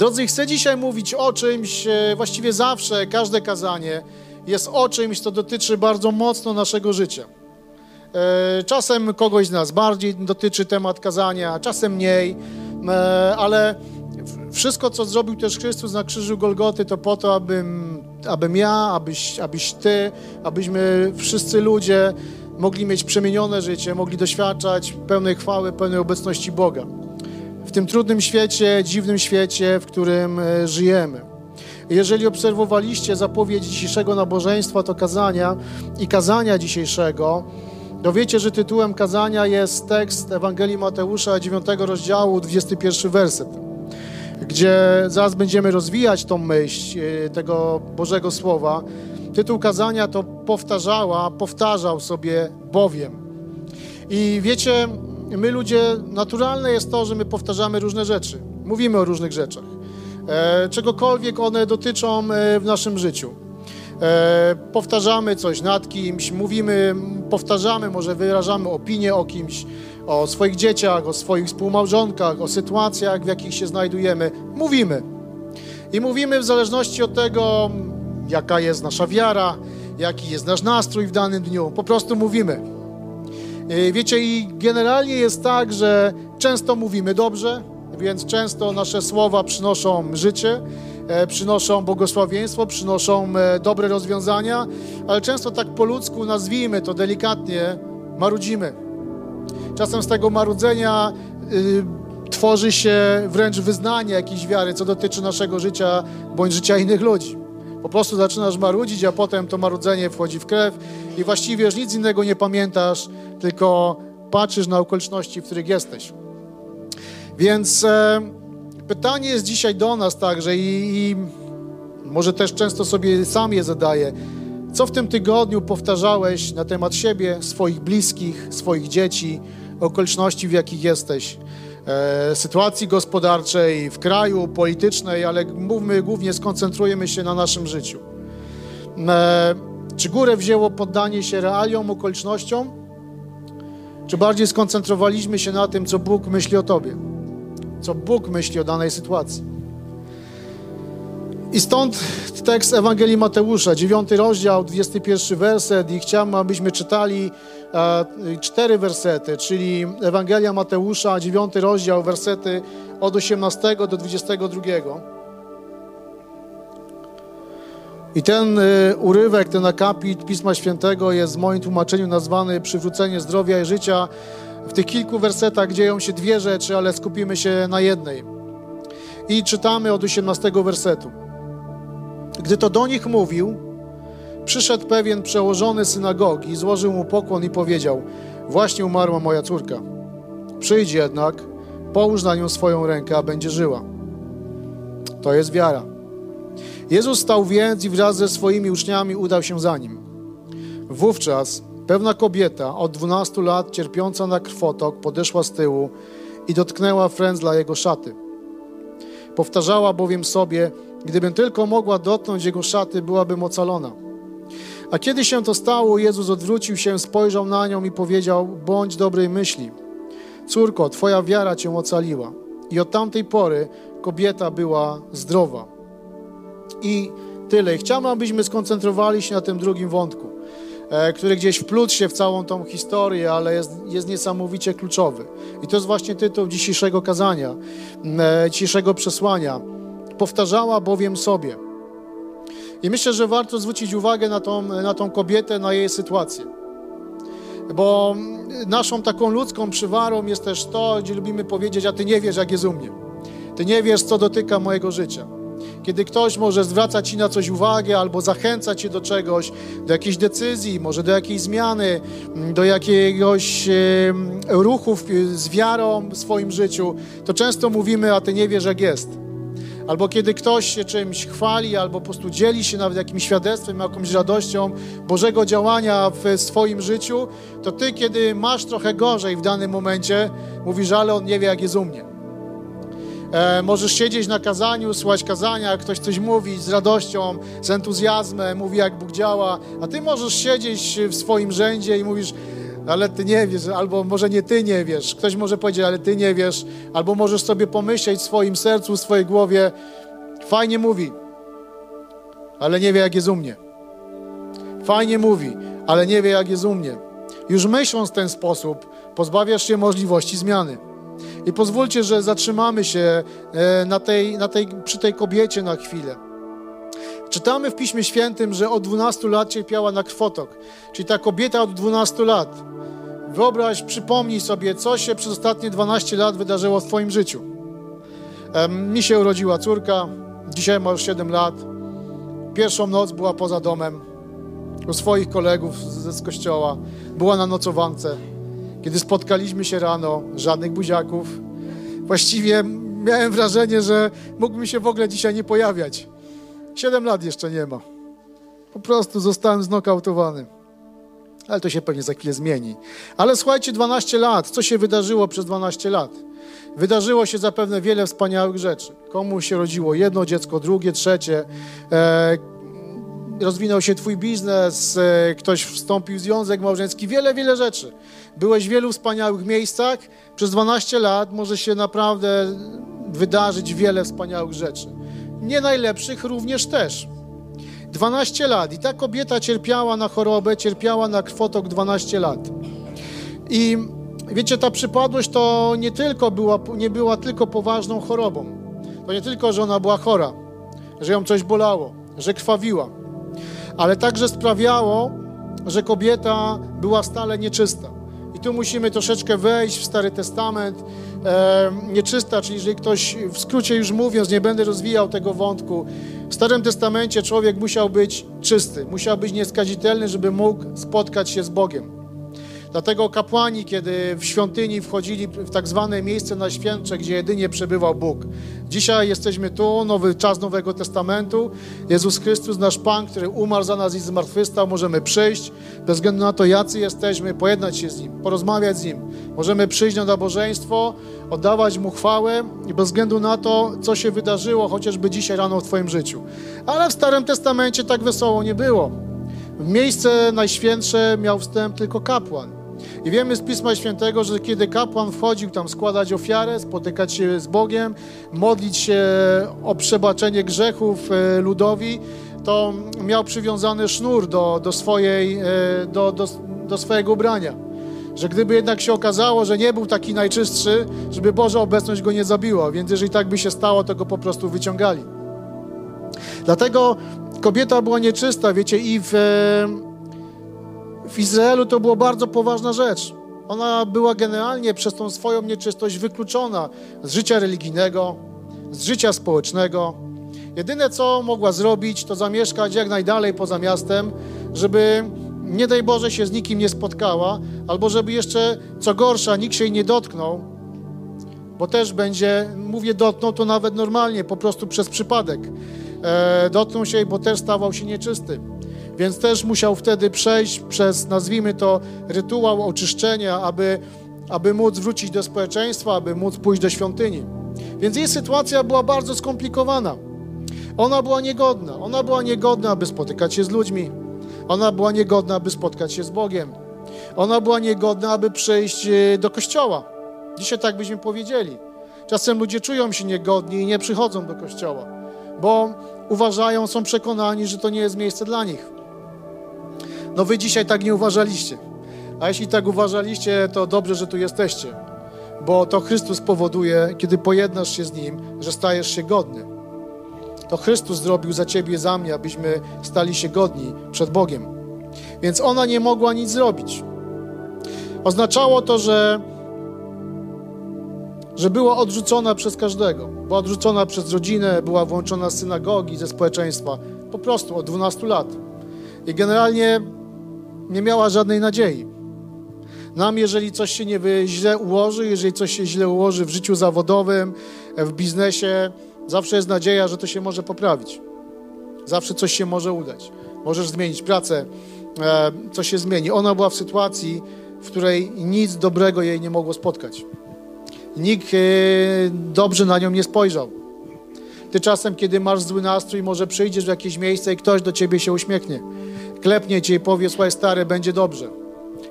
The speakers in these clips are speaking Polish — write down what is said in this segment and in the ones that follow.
Drodzy, chcę dzisiaj mówić o czymś, e, właściwie zawsze, każde kazanie jest o czymś, co dotyczy bardzo mocno naszego życia. E, czasem kogoś z nas bardziej dotyczy temat kazania, czasem mniej, e, ale wszystko, co zrobił też Chrystus na krzyżu Golgoty, to po to, abym, abym ja, abyś, abyś ty, abyśmy wszyscy ludzie mogli mieć przemienione życie, mogli doświadczać pełnej chwały, pełnej obecności Boga. W tym trudnym świecie, dziwnym świecie, w którym e, żyjemy. Jeżeli obserwowaliście zapowiedź dzisiejszego nabożeństwa, to kazania i kazania dzisiejszego, to wiecie, że tytułem kazania jest tekst Ewangelii Mateusza 9 rozdziału, 21 werset, gdzie zaraz będziemy rozwijać tą myśl e, tego Bożego Słowa. Tytuł kazania to powtarzała, powtarzał sobie bowiem. I wiecie, my ludzie, naturalne jest to, że my powtarzamy różne rzeczy. Mówimy o różnych rzeczach. E, czegokolwiek one dotyczą e, w naszym życiu. E, powtarzamy coś nad kimś, mówimy, powtarzamy, może wyrażamy opinię o kimś, o swoich dzieciach, o swoich współmałżonkach, o sytuacjach, w jakich się znajdujemy. Mówimy. I mówimy w zależności od tego, jaka jest nasza wiara, jaki jest nasz nastrój w danym dniu. Po prostu mówimy. E, wiecie, i generalnie jest tak, że często mówimy dobrze, więc często nasze słowa przynoszą życie, e, przynoszą błogosławieństwo, przynoszą e, dobre rozwiązania, ale często tak po ludzku, nazwijmy to delikatnie, marudzimy. Czasem z tego marudzenia y, tworzy się wręcz wyznanie jakiejś wiary, co dotyczy naszego życia bądź życia innych ludzi. Po prostu zaczynasz marudzić, a potem to marudzenie wchodzi w krew i właściwie już nic innego nie pamiętasz, tylko patrzysz na okoliczności, w których jesteś. Więc e, pytanie jest dzisiaj do nas także i, i może też często sobie sam je zadaję. Co w tym tygodniu powtarzałeś na temat siebie, swoich bliskich, swoich dzieci, okoliczności, w jakich jesteś? E, sytuacji gospodarczej, w kraju, politycznej, ale mówmy głównie, skoncentrujemy się na naszym życiu. E, czy górę wzięło poddanie się realiom, okolicznościom? Czy bardziej skoncentrowaliśmy się na tym, co Bóg myśli o Tobie? Co Bóg myśli o danej sytuacji? I stąd tekst Ewangelii Mateusza, 9 rozdział, 21 werset i chciałbym, abyśmy czytali cztery wersety, czyli Ewangelia Mateusza, 9 rozdział, wersety od 18 do 22. I ten y, urywek, ten akapit Pisma Świętego jest w moim tłumaczeniu nazwany przywrócenie zdrowia i życia. W tych kilku wersetach dzieją się dwie rzeczy, ale skupimy się na jednej. I czytamy od 18 wersetu. Gdy to do nich mówił, przyszedł pewien przełożony synagogi, złożył mu pokłon i powiedział: Właśnie umarła moja córka. Przyjdź jednak, połóż na nią swoją rękę, a będzie żyła. To jest wiara. Jezus stał więc i wraz ze swoimi uczniami udał się za nim. Wówczas pewna kobieta od 12 lat, cierpiąca na krwotok, podeszła z tyłu i dotknęła frędzla jego szaty. Powtarzała bowiem sobie, gdybym tylko mogła dotknąć jego szaty, byłabym ocalona. A kiedy się to stało, Jezus odwrócił się, spojrzał na nią i powiedział: Bądź dobrej myśli. Córko, twoja wiara cię ocaliła. I od tamtej pory kobieta była zdrowa. I tyle. chciałbym, abyśmy skoncentrowali się na tym drugim wątku, e, który gdzieś wplótł się w całą tą historię, ale jest, jest niesamowicie kluczowy. I to jest właśnie tytuł dzisiejszego kazania, e, dzisiejszego przesłania. Powtarzała bowiem sobie. I myślę, że warto zwrócić uwagę na tą, na tą kobietę, na jej sytuację. Bo naszą taką ludzką przywarą jest też to, gdzie lubimy powiedzieć, a ty nie wiesz, jak jest u mnie. Ty nie wiesz, co dotyka mojego życia kiedy ktoś może zwracać Ci na coś uwagę albo zachęcać Cię do czegoś, do jakiejś decyzji, może do jakiejś zmiany, do jakiegoś e, ruchu z wiarą w swoim życiu, to często mówimy, a Ty nie wiesz, jak jest. Albo kiedy ktoś się czymś chwali, albo po prostu dzieli się nawet jakimś świadectwem, jakąś radością Bożego działania w swoim życiu, to Ty, kiedy masz trochę gorzej w danym momencie, mówisz, ale on nie wie, jak jest u mnie. E, możesz siedzieć na kazaniu, słuchać kazania, ktoś coś mówi z radością, z entuzjazmem, mówi jak Bóg działa, a ty możesz siedzieć w swoim rzędzie i mówisz, ale ty nie wiesz, albo może nie ty nie wiesz. Ktoś może powiedzieć, ale ty nie wiesz, albo możesz sobie pomyśleć w swoim sercu, w swojej głowie, fajnie mówi, ale nie wie, jak jest u mnie. Fajnie mówi, ale nie wie, jak jest u mnie. Już myśląc w ten sposób, pozbawiasz się możliwości zmiany. I pozwólcie, że zatrzymamy się e, na tej, na tej, przy tej kobiecie na chwilę. Czytamy w Piśmie Świętym, że od 12 lat cierpiała na krwotok, czyli ta kobieta od 12 lat. Wyobraź, przypomnij sobie, co się przez ostatnie 12 lat wydarzyło w Twoim życiu. Mi się urodziła córka, dzisiaj ma już 7 lat. Pierwszą noc była poza domem, u swoich kolegów ze z kościoła. Była na nocowance. Kiedy spotkaliśmy się rano, żadnych buziaków. Właściwie miałem wrażenie, że mógłbym się w ogóle dzisiaj nie pojawiać. Siedem lat jeszcze nie ma. Po prostu zostałem znokautowany. Ale to się pewnie za chwilę zmieni. Ale słuchajcie, 12 lat. Co się wydarzyło przez 12 lat? Wydarzyło się zapewne wiele wspaniałych rzeczy. Komuś się rodziło jedno dziecko, drugie, trzecie. E, rozwinął się twój biznes, e, ktoś wstąpił w związek małżeński. Wiele, wiele rzeczy. Byłeś w wielu wspaniałych miejscach. Przez 12 lat może się naprawdę wydarzyć wiele wspaniałych rzeczy nie najlepszych również też. 12 lat i ta kobieta cierpiała na chorobę, cierpiała na krwotok 12 lat. I wiecie, ta przypadłość to nie tylko była, nie była tylko poważną chorobą. To nie tylko, że ona była chora, że ją coś bolało, że krwawiła, ale także sprawiało, że kobieta była stale nieczysta. I tu musimy troszeczkę wejść w Stary Testament, e, nieczysta, czyli jeżeli ktoś, w skrócie już mówiąc, nie będę rozwijał tego wątku, w Starym Testamencie człowiek musiał być czysty, musiał być nieskazitelny, żeby mógł spotkać się z Bogiem. Dlatego kapłani, kiedy w świątyni wchodzili w tak zwane miejsce najświętsze, gdzie jedynie przebywał Bóg. Dzisiaj jesteśmy tu, nowy czas Nowego Testamentu. Jezus Chrystus, nasz Pan, który umarł za nas i zmartwychwstał, możemy przyjść, bez względu na to, jacy jesteśmy, pojednać się z Nim, porozmawiać z Nim. Możemy przyjść na nabożeństwo, oddawać Mu chwałę i bez względu na to, co się wydarzyło, chociażby dzisiaj rano w Twoim życiu. Ale w Starym Testamencie tak wesoło nie było. W miejsce najświętsze miał wstęp tylko kapłan. I wiemy z Pisma Świętego, że kiedy kapłan wchodził tam składać ofiarę, spotykać się z Bogiem, modlić się o przebaczenie grzechów e, ludowi, to miał przywiązany sznur do, do, swojej, e, do, do, do swojego ubrania. Że gdyby jednak się okazało, że nie był taki najczystszy, żeby Boża obecność go nie zabiła. Więc jeżeli tak by się stało, to go po prostu wyciągali. Dlatego kobieta była nieczysta, wiecie, i w e, w Izraelu to była bardzo poważna rzecz. Ona była generalnie przez tą swoją nieczystość wykluczona z życia religijnego, z życia społecznego. Jedyne, co mogła zrobić, to zamieszkać jak najdalej poza miastem, żeby nie daj Boże się z nikim nie spotkała, albo żeby jeszcze, co gorsza, nikt się jej nie dotknął, bo też będzie, mówię dotknął to nawet normalnie, po prostu przez przypadek. E, dotknął się jej, bo też stawał się nieczysty. Więc też musiał wtedy przejść przez, nazwijmy to, rytuał oczyszczenia, aby, aby móc wrócić do społeczeństwa, aby móc pójść do świątyni. Więc jej sytuacja była bardzo skomplikowana. Ona była niegodna. Ona była niegodna, aby spotykać się z ludźmi. Ona była niegodna, aby spotkać się z Bogiem. Ona była niegodna, aby przyjść e, do kościoła. Dzisiaj tak byśmy powiedzieli. Czasem ludzie czują się niegodni i nie przychodzą do kościoła, bo uważają, są przekonani, że to nie jest miejsce dla nich. No wy dzisiaj tak nie uważaliście. A jeśli tak uważaliście, to dobrze, że tu jesteście. Bo to Chrystus powoduje, kiedy pojednasz się z Nim, że stajesz się godny. To Chrystus zrobił za ciebie, za mnie, abyśmy stali się godni przed Bogiem. Więc ona nie mogła nic zrobić. Oznaczało to, że, że była odrzucona przez każdego. Była odrzucona przez rodzinę, była włączona z synagogi, ze społeczeństwa. Po prostu od 12 lat. I generalnie nie miała żadnej nadziei. Nam, jeżeli coś się nie źle ułoży, jeżeli coś się źle ułoży w życiu zawodowym, w biznesie, zawsze jest nadzieja, że to się może poprawić. Zawsze coś się może udać. Możesz zmienić pracę, e, coś się zmieni. Ona była w sytuacji, w której nic dobrego jej nie mogło spotkać. Nikt e, dobrze na nią nie spojrzał. Ty czasem, kiedy masz zły nastrój, może przyjdziesz w jakieś miejsce i ktoś do ciebie się uśmiechnie klepnie cię i powie, słuchaj stary, będzie dobrze.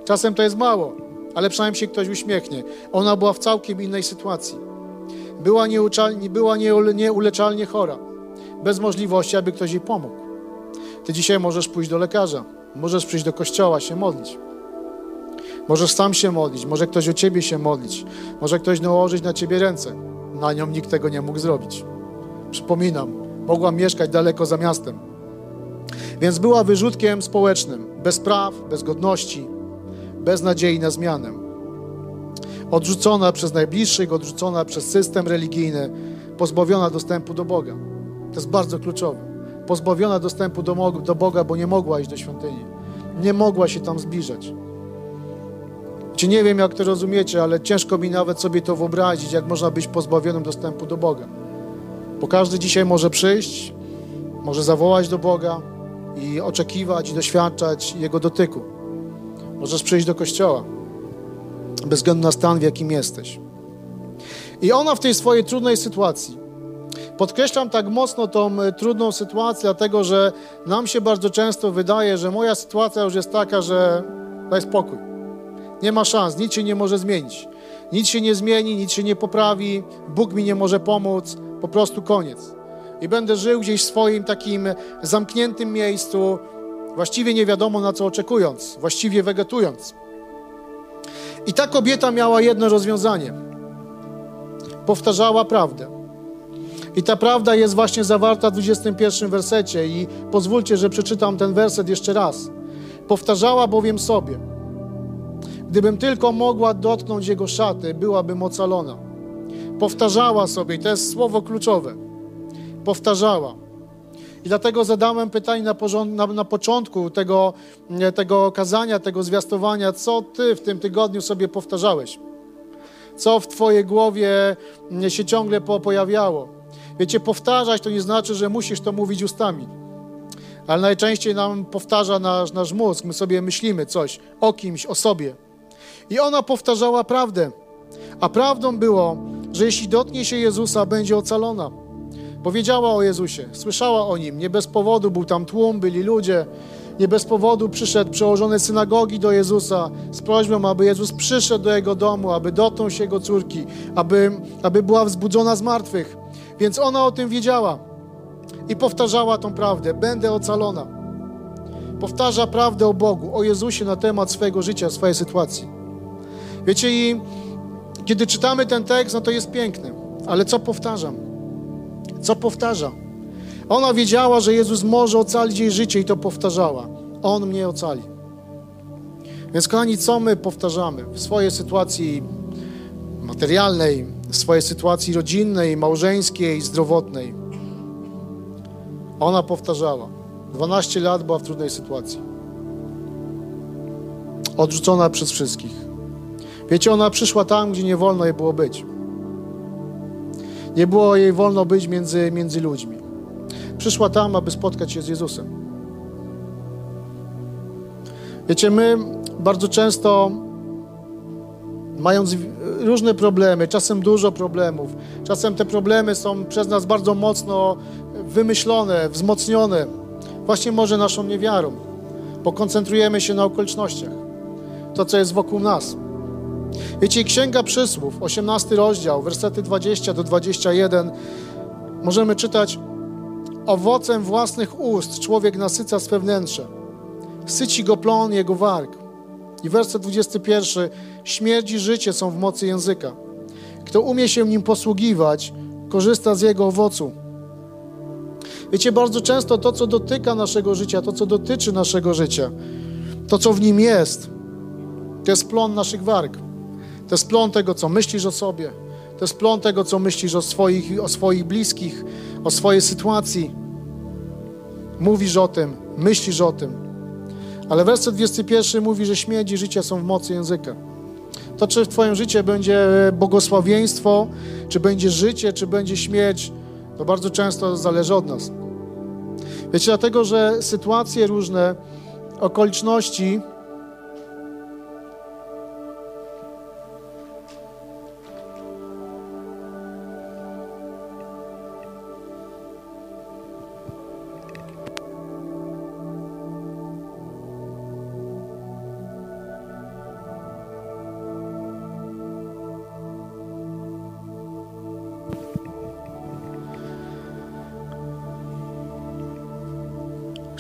Czasem to jest mało, ale przynajmniej się ktoś uśmiechnie. Ona była w całkiem innej sytuacji. Była, była nieuleczalnie chora, bez możliwości, aby ktoś jej pomógł. Ty dzisiaj możesz pójść do lekarza, możesz przyjść do kościoła, się modlić. Możesz sam się modlić, może ktoś o ciebie się modlić, może ktoś nałożyć na ciebie ręce. Na nią nikt tego nie mógł zrobić. Przypominam, mogła mieszkać daleko za miastem. Więc była wyrzutkiem społecznym, bez praw, bez godności, bez nadziei na zmianę. Odrzucona przez najbliższych, odrzucona przez system religijny, pozbawiona dostępu do Boga. To jest bardzo kluczowe. Pozbawiona dostępu do, do Boga, bo nie mogła iść do świątyni. Nie mogła się tam zbliżać. Czy nie wiem, jak to rozumiecie, ale ciężko mi nawet sobie to wyobrazić, jak można być pozbawionym dostępu do Boga. Bo każdy dzisiaj może przyjść, może zawołać do Boga i oczekiwać i doświadczać Jego dotyku. Możesz przyjść do kościoła, bez względu na stan, w jakim jesteś. I ona w tej swojej trudnej sytuacji, podkreślam tak mocno tą e, trudną sytuację, dlatego że nam się bardzo często wydaje, że moja sytuacja już jest taka, że daj spokój. Nie ma szans, nic się nie może zmienić. Nic się nie zmieni, nic się nie poprawi, Bóg mi nie może pomóc, po prostu koniec. I będę żył gdzieś w swoim takim zamkniętym miejscu, właściwie nie wiadomo na co oczekując, właściwie wegetując. I ta kobieta miała jedno rozwiązanie. Powtarzała prawdę. I ta prawda jest właśnie zawarta w 21 wersecie i pozwólcie, że przeczytam ten werset jeszcze raz. Powtarzała bowiem sobie, gdybym tylko mogła dotknąć jego szaty, byłabym ocalona. Powtarzała sobie, i to jest słowo kluczowe. Powtarzała. I dlatego zadałem pytanie na, na, na, początku tego, tego kazania, tego zwiastowania, co Ty w tym tygodniu sobie powtarzałeś? Co w Twojej głowie się ciągle pojawiało? Wiecie, powtarzać to nie znaczy, że musisz to mówić ustami. Ale najczęściej nam powtarza nasz, nasz mózg. My sobie myślimy coś o kimś, o sobie. I ona powtarzała prawdę. A prawdą było, że jeśli dotknie się Jezusa, będzie ocalona. Powiedziała o Jezusie, słyszała o Nim. Nie bez powodu był tam tłum, byli ludzie. Nie bez powodu przyszedł przełożony synagogi do Jezusa z prośbą, aby Jezus przyszedł do jego domu, aby dotknął się jego córki, aby, aby była wzbudzona z martwych. Więc ona o tym wiedziała i powtarzała tą prawdę. Będę ocalona. Powtarza prawdę o Bogu, o Jezusie na temat swojego życia, swojej sytuacji. Wiecie, i kiedy czytamy ten tekst, no to jest piękny. Ale co powtarzam? Co powtarza? Ona wiedziała, że Jezus może ocalić jej życie i to powtarzała. On mnie ocali. Więc kochani, co my powtarzamy w swojej sytuacji materialnej, w swojej sytuacji rodzinnej, małżeńskiej, zdrowotnej? Ona powtarzała. 12 lat była w trudnej sytuacji. Odrzucona przez wszystkich. Wiecie, ona przyszła tam, gdzie nie wolno jej było być. Nie było jej wolno być między, między ludźmi. Przyszła tam, aby spotkać się z Jezusem. Wiecie, my bardzo często, mając różne problemy, czasem dużo problemów, czasem te problemy są przez nas bardzo mocno wymyślone, wzmocnione, właśnie może naszą niewiarą, bo koncentrujemy się na okolicznościach, to, co jest wokół nas. Wiecie, Księga Przysłów, 18 rozdział, wersety 20 do 21, możemy czytać Owocem własnych ust człowiek nasyca swe wnętrze. Syci go plon jego warg. I werset 21. Śmierć i życie są w mocy języka. Kto umie się nim posługiwać, korzysta z jego owocu. Wiecie, bardzo często to, co dotyka naszego życia, to, co dotyczy naszego życia, to, co w nim jest, to jest plon naszych warg. To jest plon tego, co myślisz o sobie. To jest plon tego, co myślisz o swoich, o swoich bliskich, o swojej sytuacji. Mówisz o tym, myślisz o tym. Ale werset 21 mówi, że śmierć i życie są w mocy języka. To, czy w Twoim życiu będzie błogosławieństwo, czy będzie życie, czy będzie śmierć, to bardzo często zależy od nas. Wiecie, dlatego, że sytuacje różne, okoliczności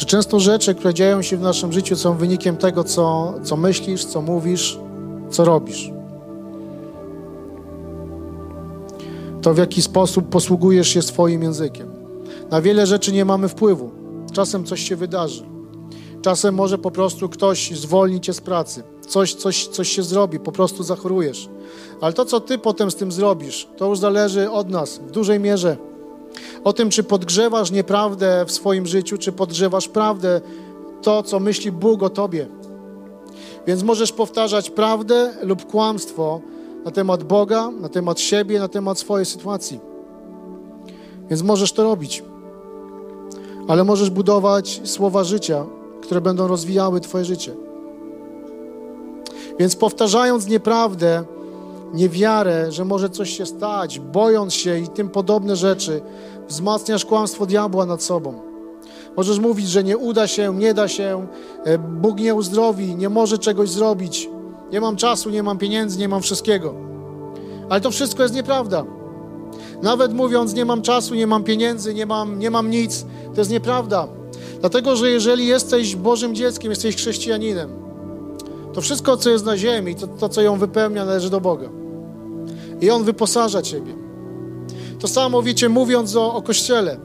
często rzeczy, które dzieją się w naszym życiu, są wynikiem tego, co, co myślisz, co mówisz, co robisz. To w jaki sposób posługujesz się swoim językiem. Na wiele rzeczy nie mamy wpływu. Czasem coś się wydarzy. Czasem może po prostu ktoś zwolni cię z pracy. Coś, coś, coś się zrobi, po prostu zachorujesz. Ale to, co ty potem z tym zrobisz, to już zależy od nas w dużej mierze. O tym, czy podgrzewasz nieprawdę w swoim życiu, czy podgrzewasz prawdę, to, co myśli Bóg o tobie. Więc możesz powtarzać prawdę lub kłamstwo na temat Boga, na temat siebie, na temat swojej sytuacji. Więc możesz to robić. Ale możesz budować słowa życia, które będą rozwijały Twoje życie. Więc powtarzając nieprawdę, niewiarę, że może coś się stać, bojąc się i tym podobne rzeczy, wzmacniasz kłamstwo diabła nad sobą. Możesz mówić, że nie uda się, nie da się, e, Bóg nie uzdrowi, nie może czegoś zrobić. Nie mam czasu, nie mam pieniędzy, nie mam wszystkiego. Ale to wszystko jest nieprawda. Nawet mówiąc, nie mam czasu, nie mam pieniędzy, nie mam, nie mam nic, to jest nieprawda. Dlatego, że jeżeli jesteś Bożym dzieckiem, jesteś chrześcijaninem, to wszystko, co jest na ziemi, to, to co ją wypełnia, należy do Boga. I On wyposaża Ciebie. To samo, wiecie, mówiąc o, o Kościele.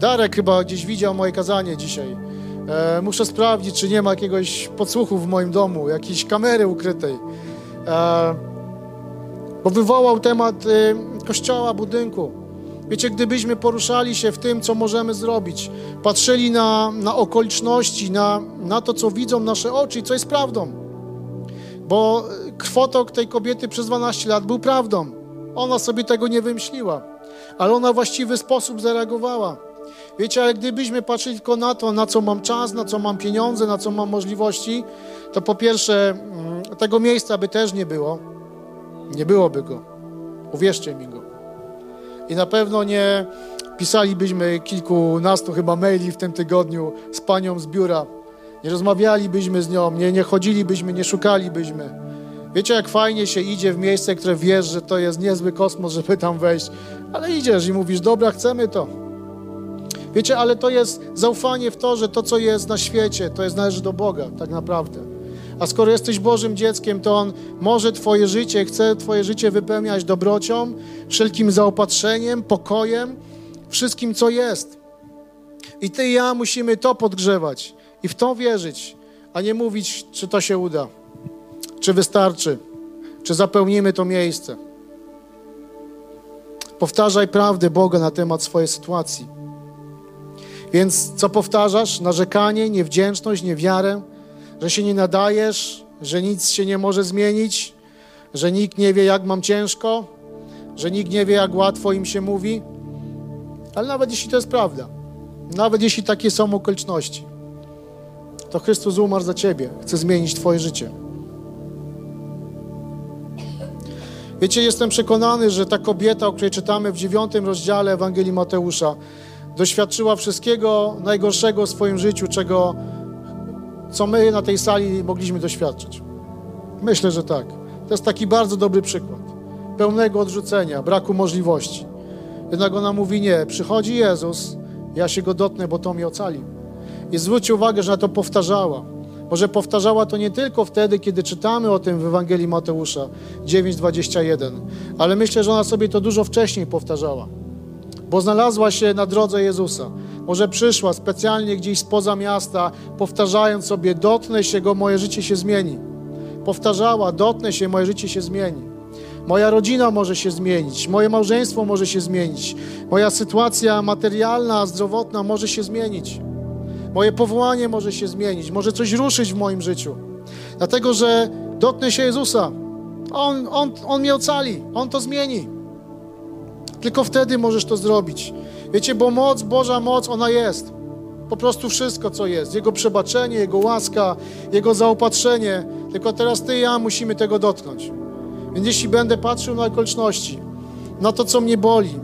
Darek chyba gdzieś widział moje kazanie dzisiaj. E, muszę sprawdzić, czy nie ma jakiegoś podsłuchu w moim domu, jakiejś kamery ukrytej. E, bo wywołał temat e, kościoła, budynku. Wiecie, gdybyśmy poruszali się w tym, co możemy zrobić, patrzyli na, na okoliczności, na, na to, co widzą nasze oczy i co jest prawdą. Bo krwotok tej kobiety przez 12 lat był prawdą. Ona sobie tego nie wymyśliła, ale ona w właściwy sposób zareagowała. Wiecie, ale gdybyśmy patrzyli tylko na to, na co mam czas, na co mam pieniądze, na co mam możliwości, to po pierwsze mm, tego miejsca by też nie było. Nie byłoby go. Uwierzcie mi go. I na pewno nie pisalibyśmy kilkunastu chyba maili w tym tygodniu z panią z biura. Nie rozmawialibyśmy z nią, nie, nie chodzilibyśmy, nie szukalibyśmy. Wiecie, jak fajnie się idzie w miejsce, które wiesz, że to jest niezły kosmos, żeby tam wejść, ale idziesz i mówisz, dobra, chcemy to. Wiecie, ale to jest zaufanie w to, że to, co jest na świecie, to jest należy do Boga, tak naprawdę. A skoro jesteś Bożym dzieckiem, to On może Twoje życie, chce Twoje życie wypełniać dobrocią, wszelkim zaopatrzeniem, pokojem, wszystkim, co jest. I Ty i ja musimy to podgrzewać i w to wierzyć, a nie mówić, czy to się uda, czy wystarczy, czy zapełnimy to miejsce. Powtarzaj prawdę Boga na temat swojej sytuacji. Więc co powtarzasz? Narzekanie, niewdzięczność, niewiarę, że się nie nadajesz, że nic się nie może zmienić, że nikt nie wie, jak mam ciężko, że nikt nie wie, jak łatwo im się mówi. Ale nawet jeśli to jest prawda, nawet jeśli takie są okoliczności, to Chrystus umarł za Ciebie, chce zmienić Twoje życie. Wiecie, jestem przekonany, że ta kobieta, o której czytamy w dziewiątym rozdziale Ewangelii Mateusza, doświadczyła wszystkiego najgorszego w swoim życiu, czego, co my na tej sali mogliśmy doświadczyć. Myślę, że tak. To jest taki bardzo dobry przykład. Pełnego odrzucenia, braku możliwości. Jednak ona mówi nie, przychodzi Jezus, ja się Go dotknę, bo to mnie ocali. I zwróćcie uwagę, że na to powtarzała. Może powtarzała to nie tylko wtedy, kiedy czytamy o tym w Ewangelii Mateusza 9:21, ale myślę, że ona sobie to dużo wcześniej powtarzała bo znalazła się na drodze Jezusa. Może przyszła specjalnie gdzieś spoza miasta, powtarzając sobie: Dotknę się go, moje życie się zmieni. Powtarzała: Dotknę się, moje życie się zmieni. Moja rodzina może się zmienić, moje małżeństwo może się zmienić, moja sytuacja materialna, zdrowotna może się zmienić, moje powołanie może się zmienić, może coś ruszyć w moim życiu. Dlatego, że dotknę się Jezusa. On, on, on mnie ocali, On to zmieni. Tylko wtedy możesz to zrobić. Wiecie, bo moc, Boża moc, ona jest. Po prostu wszystko, co jest. Jego przebaczenie, Jego łaska, Jego zaopatrzenie. Tylko teraz Ty i ja musimy tego dotknąć. Więc jeśli będę patrzył na okoliczności, na to, co mnie boli,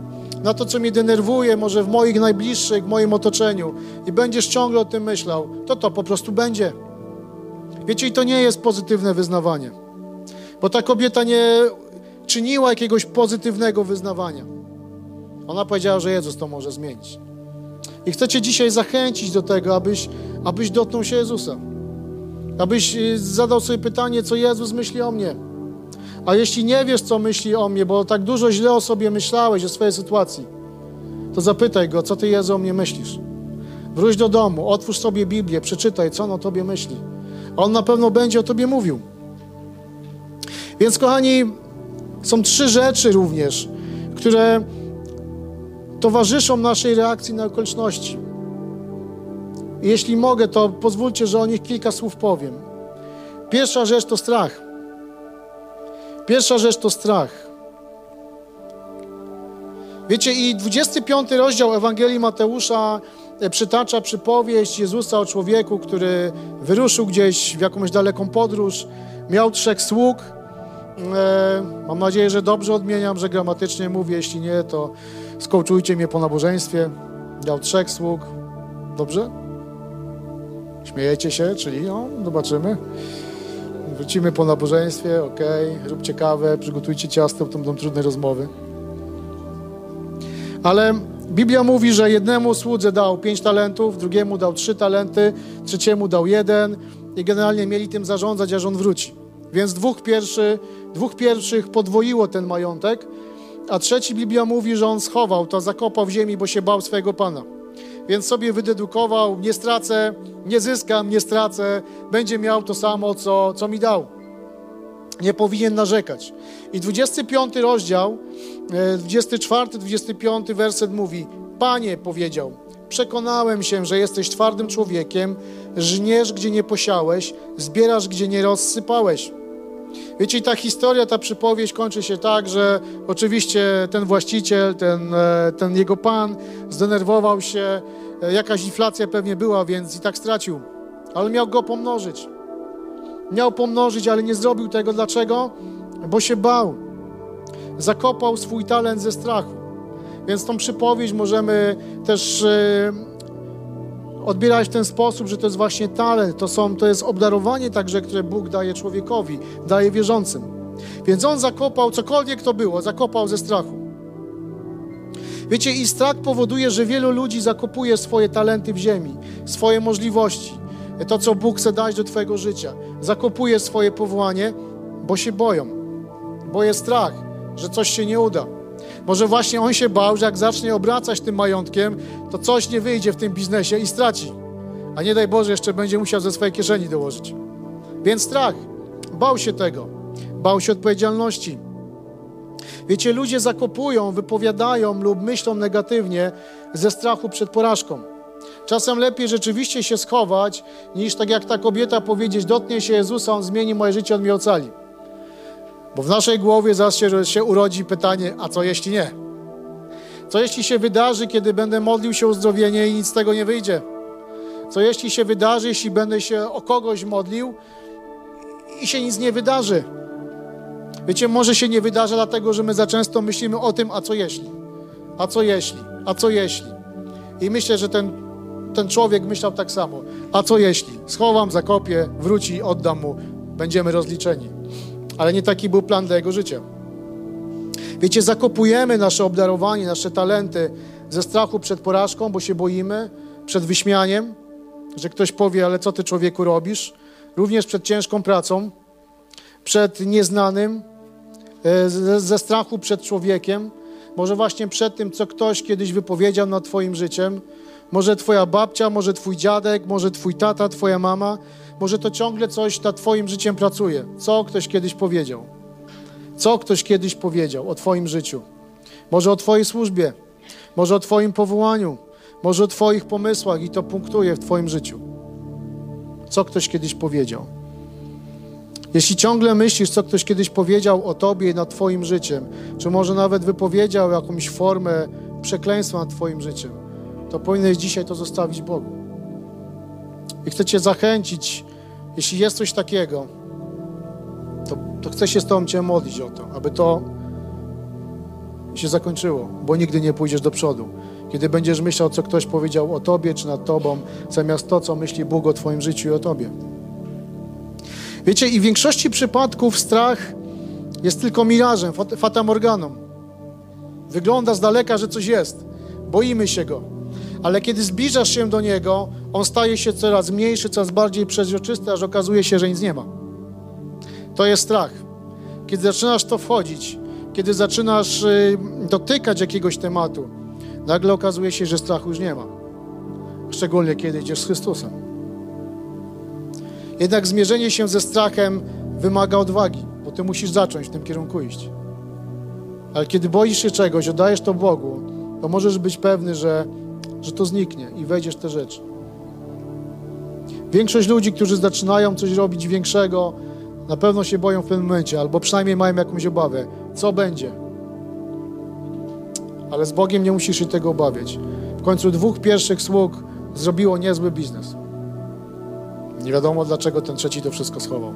na to, co mnie denerwuje, może w moich najbliższych, w moim otoczeniu i będziesz ciągle o tym myślał, to to po prostu będzie. Wiecie, i to nie jest pozytywne wyznawanie. Bo ta kobieta nie czyniła jakiegoś pozytywnego wyznawania. Ona powiedziała, że Jezus to może zmienić. I chcę Cię dzisiaj zachęcić do tego, abyś, abyś dotknął się Jezusa. Abyś y, zadał sobie pytanie, co Jezus myśli o mnie. A jeśli nie wiesz, co myśli o mnie, bo tak dużo źle o sobie myślałeś, o swojej sytuacji, to zapytaj Go, co Ty, Jezu, o mnie myślisz. Wróć do domu, otwórz sobie Biblię, przeczytaj, co On o Tobie myśli. A On na pewno będzie o Tobie mówił. Więc, kochani, są trzy rzeczy również, które towarzyszą naszej reakcji na okoliczności. Jeśli mogę, to pozwólcie, że o nich kilka słów powiem. Pierwsza rzecz to strach. Pierwsza rzecz to strach. Wiecie, i 25 rozdział Ewangelii Mateusza e, przytacza przypowieść Jezusa o człowieku, który wyruszył gdzieś w jakąś daleką podróż, miał trzech sług. E, mam nadzieję, że dobrze odmieniam, że gramatycznie mówię. Jeśli nie, to skołczujcie mnie po nabożeństwie. Miał trzech sług. Dobrze? Śmiejecie się, czyli no, zobaczymy. Wrócimy po nabożeństwie, ok, róbcie kawę, przygotujcie ciasto, to będą trudne rozmowy. Ale Biblia mówi, że jednemu słudze dał pięć talentów, drugiemu dał trzy talenty, trzeciemu dał jeden i generalnie mieli tym zarządzać, aż on wróci. Więc dwóch, pierwszy, dwóch pierwszych podwoiło ten majątek, a trzeci Biblia mówi, że on schował to, zakopał w ziemi, bo się bał swojego Pana. Więc sobie wydedukował, nie stracę, nie zyskam, nie stracę, będzie miał to samo, co, co mi dał. Nie powinien narzekać. I 25 rozdział, 24, e, 25 werset mówi: Panie powiedział, przekonałem się, że jesteś twardym człowiekiem, żniesz, gdzie nie posiałeś, zbierasz, gdzie nie rozsypałeś. Wiecie, ta historia, ta przypowieść kończy się tak, że oczywiście ten właściciel, ten, e, ten jego pan zdenerwował się, e, jakaś inflacja pewnie była, więc i tak stracił. Ale miał go pomnożyć. Miał pomnożyć, ale nie zrobił tego. Dlaczego? Bo się bał. Zakopał swój talent ze strachu. Więc tą przypowieść możemy też e, odbierać w ten sposób, że to jest właśnie talent, to, są, to jest obdarowanie także, które Bóg daje człowiekowi, daje wierzącym. Więc on zakopał, cokolwiek to było, zakopał ze strachu. Wiecie, i strach powoduje, że wielu ludzi zakopuje swoje talenty w ziemi, swoje możliwości, to, co Bóg chce dać do Twojego życia. Zakopuje swoje powołanie, bo się boją, bo jest strach, że coś się nie uda. Może właśnie on się bał, że jak zacznie obracać tym majątkiem, to coś nie wyjdzie w tym biznesie i straci. A nie daj Boże, jeszcze będzie musiał ze swojej kieszeni dołożyć. Więc strach. Bał się tego. Bał się odpowiedzialności. Wiecie, ludzie zakopują, wypowiadają lub myślą negatywnie ze strachu przed porażką. Czasem lepiej rzeczywiście się schować, niż tak jak ta kobieta powiedzieć, dotknie się Jezusa, On zmieni moje życie, On mnie ocali. Bo w naszej głowie się, się urodzi pytanie, a co jeśli nie? Co jeśli się wydarzy, kiedy będę modlił się o uzdrowienie i nic z tego nie wyjdzie? Co jeśli się wydarzy, jeśli będę się o kogoś modlił i się nic nie wydarzy? Wiecie, może się nie wydarzy, dlatego że my za często myślimy o tym, a co jeśli? A co jeśli? A co jeśli? I myślę, że ten, ten człowiek myślał tak samo. A co jeśli? Schowam, zakopię, wróci, oddam mu, będziemy rozliczeni ale nie taki był plan dla jego życia. Wiecie, zakopujemy nasze obdarowanie, nasze talenty ze strachu przed porażką, bo się boimy, przed wyśmianiem, że ktoś powie, ale co ty człowieku robisz? Również przed ciężką pracą, przed nieznanym, e, ze, strachu przed człowiekiem, może właśnie przed tym, co ktoś kiedyś wypowiedział nad Twoim życiem. Może Twoja babcia, może Twój dziadek, może Twój tata, Twoja mama może to ciągle coś nad Twoim życiem pracuje. Co ktoś kiedyś powiedział? Co ktoś kiedyś powiedział o Twoim życiu? Może o Twojej służbie, może o Twoim powołaniu, może o Twoich pomysłach i to punktuje w Twoim życiu. Co ktoś kiedyś powiedział? Jeśli ciągle myślisz, co ktoś kiedyś powiedział o Tobie i nad Twoim życiem, czy może nawet wypowiedział jakąś formę przekleństwa nad Twoim życiem, to powinieneś dzisiaj to zostawić Bogu. I chcę Cię zachęcić, jeśli jest coś takiego, to, to chcę się z Tobą Cię modlić o to, aby to się zakończyło, bo nigdy nie pójdziesz do przodu. Kiedy będziesz myślał, co ktoś powiedział o Tobie czy nad Tobą, zamiast to, co myśli Bóg o Twoim życiu i o Tobie. Wiecie, i w większości przypadków strach jest tylko mirażem, fatamorganą. Wygląda z daleka, że coś jest. Boimy się go Ale kiedy zbliżasz się do Niego, On staje się coraz mniejszy, coraz bardziej przezroczysty, aż okazuje się, że nic nie ma. To jest strach. Kiedy zaczynasz to wchodzić, kiedy zaczynasz y, dotykać jakiegoś tematu, nagle okazuje się, że strachu już nie ma. Szczególnie kiedy idziesz z Chrystusem. Jednak zmierzenie się ze strachem wymaga odwagi, bo ty musisz zacząć w tym kierunku iść. Ale kiedy boisz się czegoś, oddajesz to Bogu, to możesz być pewny, że, że to zniknie i wejdziesz w te rzeczy. Większość ludzi, którzy zaczynają coś robić większego, na pewno się boją w pewnym momencie, albo przynajmniej mają jakąś obawę. Co będzie? Ale z Bogiem nie musisz się tego obawiać. W końcu dwóch pierwszych sług zrobiło niezły biznes. Nie wiadomo, dlaczego ten trzeci to wszystko schował.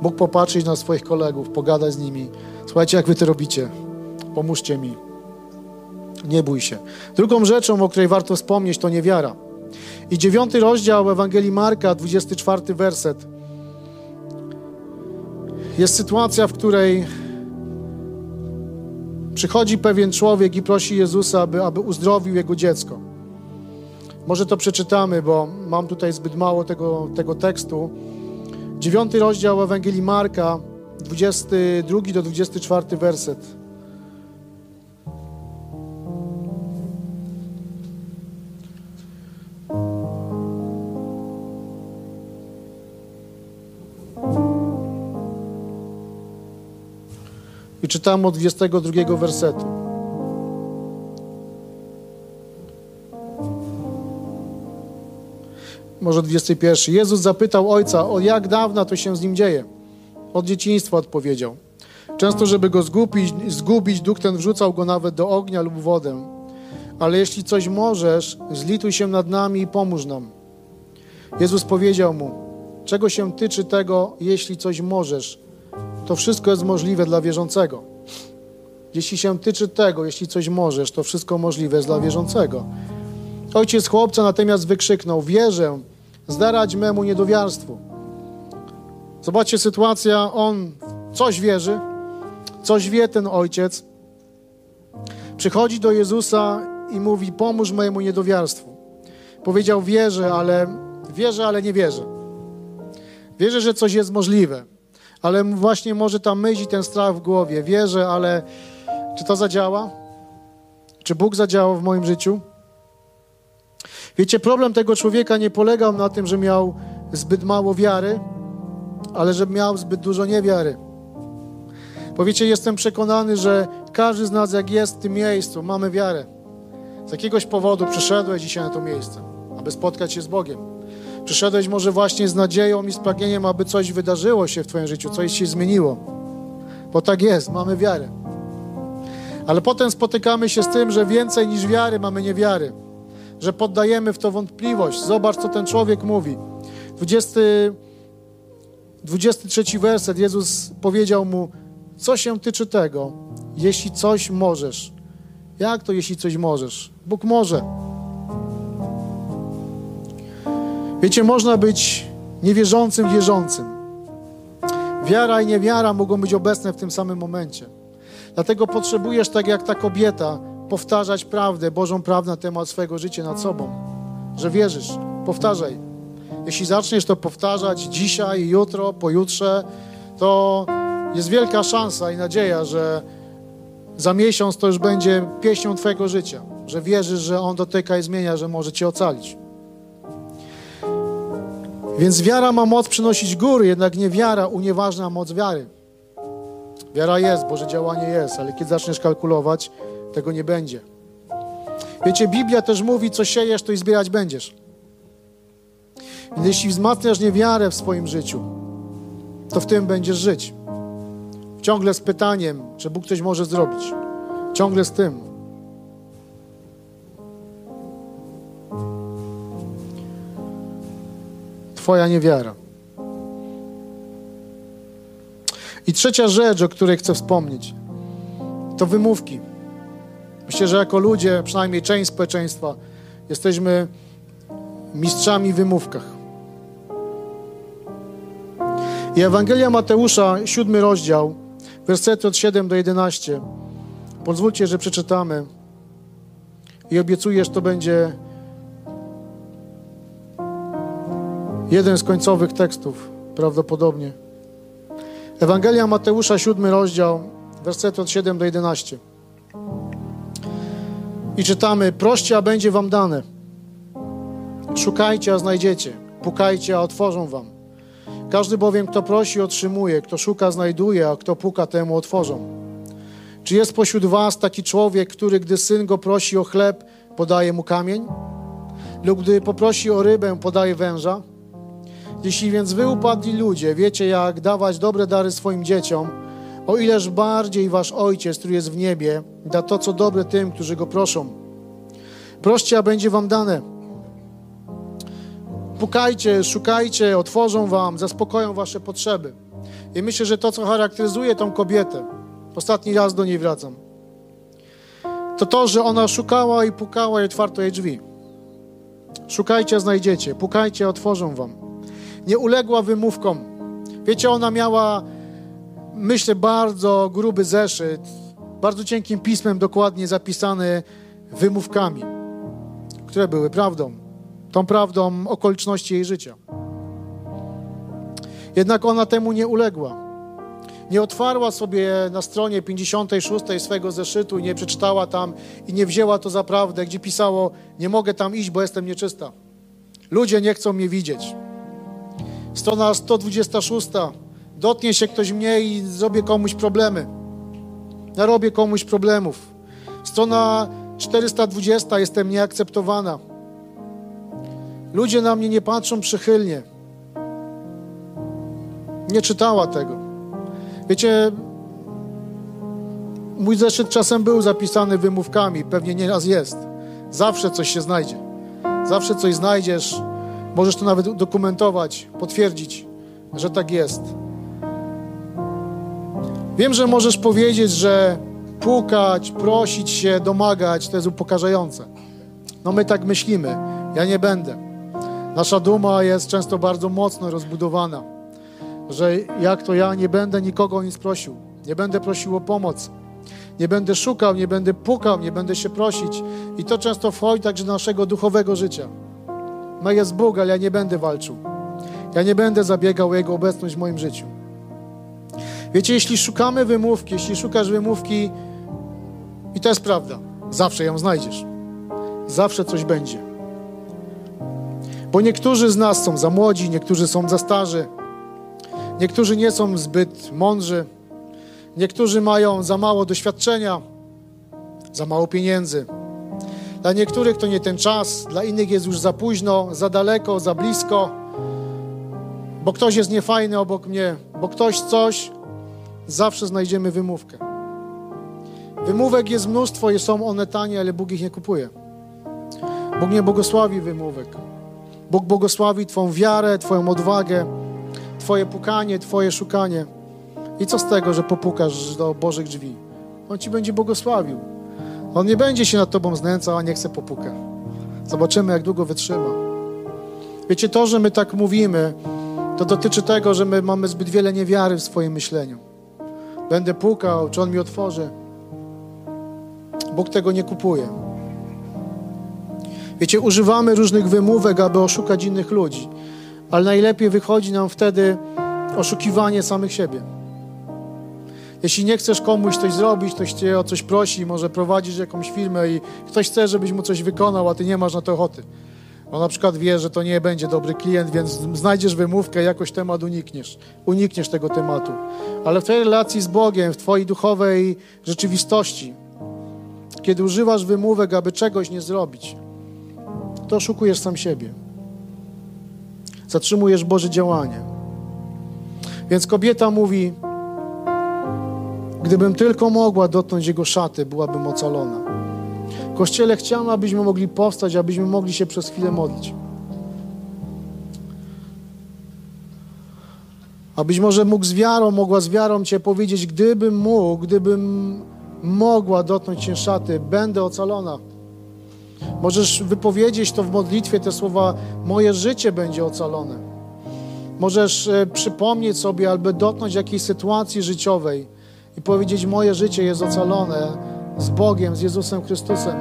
Mógł popatrzeć na swoich kolegów, pogadać z nimi. Słuchajcie, jak wy to robicie? Pomóżcie mi. Nie bój się. Drugą rzeczą, o której warto wspomnieć, to niewiara. I dziewiąty rozdział Ewangelii Marka, 24 werset. Jest sytuacja, w której przychodzi pewien człowiek i prosi Jezusa, aby, aby uzdrowił jego dziecko. Może to przeczytamy, bo mam tutaj zbyt mało tego, tego tekstu. Dziewiąty rozdział Ewangelii Marka, 22 do 24 werset. Czytam od 22 wersetu. Może 21. Jezus zapytał ojca, o jak dawna to się z nim dzieje. Od dzieciństwa odpowiedział. Często, żeby go zgubić, zgubić, duch ten wrzucał go nawet do ognia lub wodę. Ale jeśli coś możesz, zlituj się nad nami i pomóż nam. Jezus powiedział mu, czego się tyczy tego, jeśli coś możesz, to wszystko jest możliwe dla wierzącego. Jeśli się tyczy tego, jeśli coś możesz, to wszystko możliwe jest dla wierzącego. Ojciec chłopca natomiast wykrzyknął: Wierzę, zdarać memu niedowiarstwu. Zobaczcie sytuacja, on coś wierzy, coś wie ten ojciec. Przychodzi do Jezusa i mówi: Pomóż mojemu niedowiarstwu. Powiedział: Wierzę, ale wierzę, ale nie wierzę. Wierzę, że coś jest możliwe ale właśnie może ta myśl i ten strach w głowie. Wierzę, ale czy to zadziała? Czy Bóg zadziałał w moim życiu? Wiecie, problem tego człowieka nie polegał na tym, że miał zbyt mało wiary, ale że miał zbyt dużo niewiary. Powiecie, jestem przekonany, że każdy z nas, jak jest w tym miejscu, mamy wiarę. Z jakiegoś powodu przyszedłeś dzisiaj na to miejsce, aby spotkać się z Bogiem. Przyszedłeś może właśnie z nadzieją i z pragnieniem, aby coś wydarzyło się w Twoim życiu, coś się zmieniło. Bo tak jest, mamy wiarę. Ale potem spotykamy się z tym, że więcej niż wiary mamy niewiary. Że poddajemy w to wątpliwość. Zobacz, co ten człowiek mówi. 20, 23 werset. Jezus powiedział mu, co się tyczy tego, jeśli coś możesz. Jak to, jeśli coś możesz? Bóg może. Wiecie, można być niewierzącym, wierzącym. Wiara i niewiara mogą być obecne w tym samym momencie. Dlatego potrzebujesz, tak jak ta kobieta, powtarzać prawdę, Bożą prawdę na temat swojego życia nad sobą. Że wierzysz. Powtarzaj. Jeśli zaczniesz to powtarzać dzisiaj, jutro, pojutrze, to jest wielka szansa i nadzieja, że za miesiąc to już będzie pieśnią Twojego życia. Że wierzysz, że On dotyka i zmienia, że może Cię ocalić. Więc wiara ma moc przynosić góry, jednak nie wiara unieważnia moc wiary. Wiara jest, Boże działanie jest, ale kiedy zaczniesz kalkulować, tego nie będzie. Wiecie, Biblia też mówi, co siejesz, to i zbierać będziesz. Więc jeśli wzmacniasz niewiarę w swoim życiu, to w tym będziesz żyć. Ciągle z pytaniem, czy Bóg coś może zrobić. Ciągle z tym. Twoja niewiara. I trzecia rzecz, o której chcę wspomnieć, to wymówki. Myślę, że jako ludzie, przynajmniej część społeczeństwa, jesteśmy mistrzami w wymówkach. I Ewangelia Mateusza, siódmy rozdział, wersety od 7 do 11. Pozwólcie, że przeczytamy. I obiecuję, że to będzie jeden z końcowych tekstów, prawdopodobnie. Ewangelia Mateusza, siódmy rozdział, wersety od 7 do 11. I czytamy: Proście, a będzie wam dane. Szukajcie, a znajdziecie. Pukajcie, a otworzą wam. Każdy bowiem, kto prosi, otrzymuje, kto szuka, znajduje, a kto puka, temu otworzą. Czy jest pośród was taki człowiek, który, gdy syn go prosi o chleb, podaje mu kamień? Lub gdy poprosi o rybę, podaje węża? Jeśli więc wy upadli ludzie, wiecie jak dawać dobre dary swoim dzieciom, o ileż bardziej wasz Ojciec, który jest w niebie, da to, co dobre tym, którzy go proszą. Proście, a będzie wam dane. Pukajcie, szukajcie, otworzą wam, zaspokoją wasze potrzeby. I myślę, że to, co charakteryzuje tą kobietę, ostatni raz do niej wracam, to to, że ona szukała i pukała i otwarto jej drzwi. Szukajcie, znajdziecie, pukajcie, otworzą wam. Nie uległa wymówkom. Wiecie, ona miała, myślę, bardzo gruby zeszyt, bardzo cienkim pismem dokładnie zapisany wymówkami, które były prawdą tą prawdą okoliczności jej życia. Jednak ona temu nie uległa. Nie otwarła sobie na stronie 56 swojego zeszytu, nie przeczytała tam i nie wzięła to za prawdę, gdzie pisało: Nie mogę tam iść, bo jestem nieczysta. Ludzie nie chcą mnie widzieć. Strona 126. Dotknie się ktoś mnie i zrobię komuś problemy. Narobię komuś problemów. Strona 420. Jestem nieakceptowana. Ludzie na mnie nie patrzą przychylnie. Nie czytała tego. Wiecie, mój zeszyt czasem był zapisany wymówkami, pewnie nieraz jest. Zawsze coś się znajdzie. Zawsze coś znajdziesz. Możesz to nawet dokumentować, potwierdzić, że tak jest. Wiem, że możesz powiedzieć, że pukać, prosić się, domagać to jest upokarzające. No my tak myślimy. Ja nie będę. Nasza duma jest często bardzo mocno rozbudowana, że jak to ja nie będę nikogo o nic prosił, nie będę prosił o pomoc, nie będę szukał, nie będę pukał, nie będę się prosić. I to często wchodzi także do naszego duchowego życia. No jest Bóg, ale ja nie będę walczył. Ja nie będę zabiegał o Jego obecność w moim życiu. Wiecie, jeśli szukamy wymówki, jeśli szukasz wymówki, i to jest prawda, zawsze ją znajdziesz. Zawsze coś będzie. Bo niektórzy z nas są za młodzi, niektórzy są za starzy, niektórzy nie są zbyt mądrzy, niektórzy mają za mało doświadczenia, za mało pieniędzy. Dla niektórych to nie ten czas, dla innych jest już za późno, za daleko, za blisko, bo ktoś jest niefajny obok mnie, bo ktoś coś, zawsze znajdziemy wymówkę. Wymówek jest mnóstwo i są one tanie, ale Bóg ich nie kupuje. Bóg nie błogosławi wymówek. Bóg błogosławi Twoją wiarę, Twoją odwagę, Twoje pukanie, Twoje szukanie. I co z tego, że popukasz do Bożych drzwi? On Ci będzie błogosławił. On nie będzie się nad Tobą znęcał, a nie chce popuka. Zobaczymy, jak długo wytrzyma. Wiecie, to, że my tak mówimy, to dotyczy tego, że my mamy zbyt wiele niewiary w swoim myśleniu. Będę pukał, czy On mi otworzy. Bóg tego nie kupuje. Wiecie, używamy różnych wymówek, aby oszukać innych ludzi, ale najlepiej wychodzi nam wtedy oszukiwanie samych siebie. Jeśli nie chcesz komuś coś zrobić, ktoś cię o coś prosi, może prowadzisz jakąś firmę i ktoś chce, żebyś mu coś wykonał, a ty nie masz na to ochoty. On na przykład wie, że to nie będzie dobry klient, więc znajdziesz wymówkę, jakoś temat unikniesz. Unikniesz tego tematu. Ale w twojej relacji z Bogiem, w twojej duchowej rzeczywistości, kiedy używasz wymówek, aby czegoś nie zrobić, to oszukujesz sam siebie. Zatrzymujesz Boże działanie. Więc kobieta mówi: Gdybym tylko mogła dotknąć Jego szaty, byłabym ocalona. Kościele chciałam, abyśmy mogli powstać, abyśmy mogli się przez chwilę modlić. Abyś może mógł z wiarą, mogła z wiarą Cię powiedzieć, gdybym mógł, gdybym mogła dotknąć się szaty, będę ocalona. Możesz wypowiedzieć to w modlitwie, te słowa: Moje życie będzie ocalone. Możesz e, przypomnieć sobie albo dotknąć jakiejś sytuacji życiowej i powiedzieć: Moje życie jest ocalone z Bogiem, z Jezusem Chrystusem.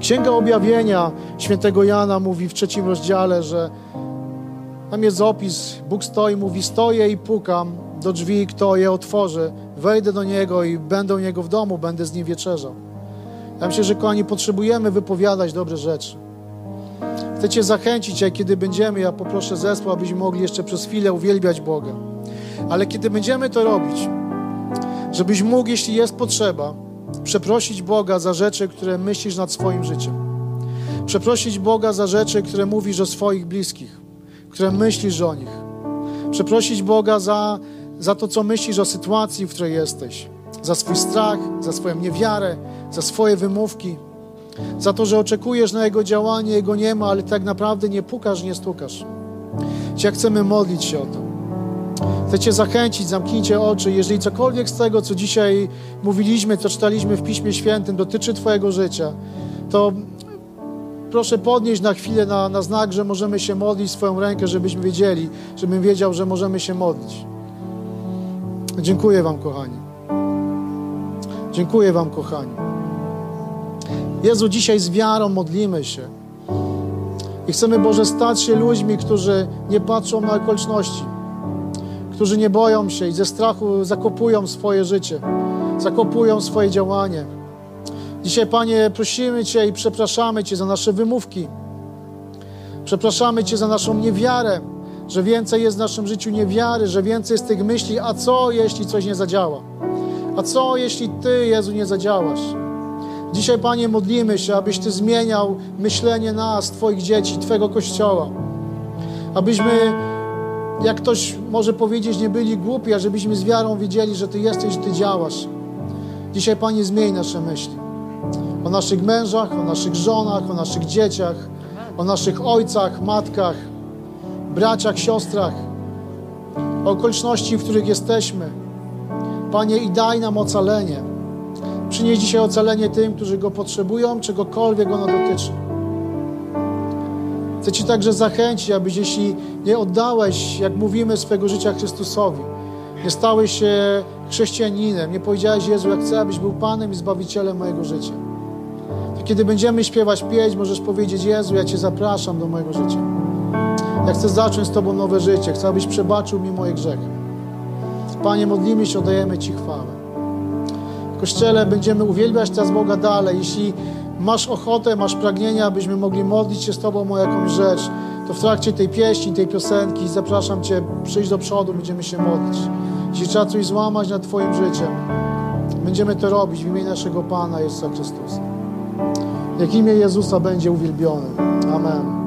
Księga Objawienia świętego Jana mówi w trzecim rozdziale, że tam jest opis, Bóg stoi, mówi, stoję i pukam do drzwi, kto je otworzy, wejdę do Niego i będę u Niego w domu, będę z Nim wieczerzał. Ja myślę, że kochani, potrzebujemy wypowiadać dobre rzeczy. Chcę Cię zachęcić, a kiedy będziemy, ja poproszę zespół, abyśmy mogli jeszcze przez chwilę uwielbiać Boga. Ale kiedy będziemy to robić, żebyś mógł, jeśli jest potrzeba, przeprosić Boga za rzeczy, które myślisz nad swoim życiem. Przeprosić Boga za rzeczy, które mówisz o swoich bliskich, które myślisz o nich. Przeprosić Boga za, za to, co myślisz o sytuacji, w której jesteś. Za swój strach, za swoją niewiarę, za swoje wymówki, za to, że oczekujesz na Jego działanie, Jego nie ma, ale tak naprawdę nie pukasz, nie stukasz. Dzisiaj chcemy modlić się o to. Chcę Cię zachęcić, zamknijcie oczy. Jeżeli cokolwiek z tego, co dzisiaj mówiliśmy, co czytaliśmy w Piśmie Świętym, dotyczy Twojego życia, to proszę podnieść na chwilę na, na znak, że możemy się modlić swoją rękę, żebyśmy wiedzieli, żebym wiedział, że możemy się modlić. Dziękuję Wam, kochani. Dziękuję Wam, kochani. Jezu, dzisiaj z wiarą modlimy się. I chcemy, Boże, stać się ludźmi, którzy nie patrzą na okoliczności, którzy nie boją się i ze strachu zakopują swoje życie, zakopują swoje działanie. Dzisiaj, Panie, prosimy Cię i przepraszamy Cię za nasze wymówki. Przepraszamy Cię za naszą niewiarę, że więcej jest w naszym życiu niewiary, że więcej jest tych myśli, a co jeśli coś nie zadziała? A co jeśli Ty, Jezu, nie zadziałasz? Dzisiaj, Panie, modlimy się, abyś Ty zmieniał myślenie nas, Twoich dzieci, Twojego Kościoła. Abyśmy, jak ktoś może powiedzieć, nie byli głupi, a żebyśmy z wiarą wiedzieli, że Ty jesteś, Ty działasz. Dzisiaj, Panie, zmień nasze myśli. O naszych mężach, o naszych żonach, o naszych dzieciach, o naszych ojcach, matkach, braciach, siostrach, o okoliczności, w których jesteśmy. Panie, i daj nam ocalenie. Przynieś dzisiaj ocalenie tym, którzy go potrzebują, czegokolwiek ono dotyczy. Chcę Ci także zachęcić, abyś jeśli nie oddałeś, jak mówimy, swego życia Chrystusowi, nie stałeś się chrześcijaninem, nie powiedziałeś Jezu, jak chcę, abyś był Panem i Zbawicielem mojego życia. To kiedy będziemy śpiewać pieśń, możesz powiedzieć Jezu, ja Cię zapraszam do mojego życia. Ja chcę zacząć z Tobą nowe życie, chcę, abyś przebaczył mi moje grzechy. Panie, modlimy się, oddajemy Ci chwałę. W Kościele będziemy uwielbiać teraz Boga dalej. Jeśli masz ochotę, masz pragnienie, abyśmy mogli modlić się z Tobą o jakąś rzecz, to w trakcie tej pieśni, tej piosenki zapraszam Cię, przyjść do przodu, będziemy się modlić. Jeśli trzeba coś złamać nad Twoim życiem, będziemy to robić w imieniu naszego Pana Jezusa Chrystusa. Niech imię Jezusa będzie uwielbione. Amen.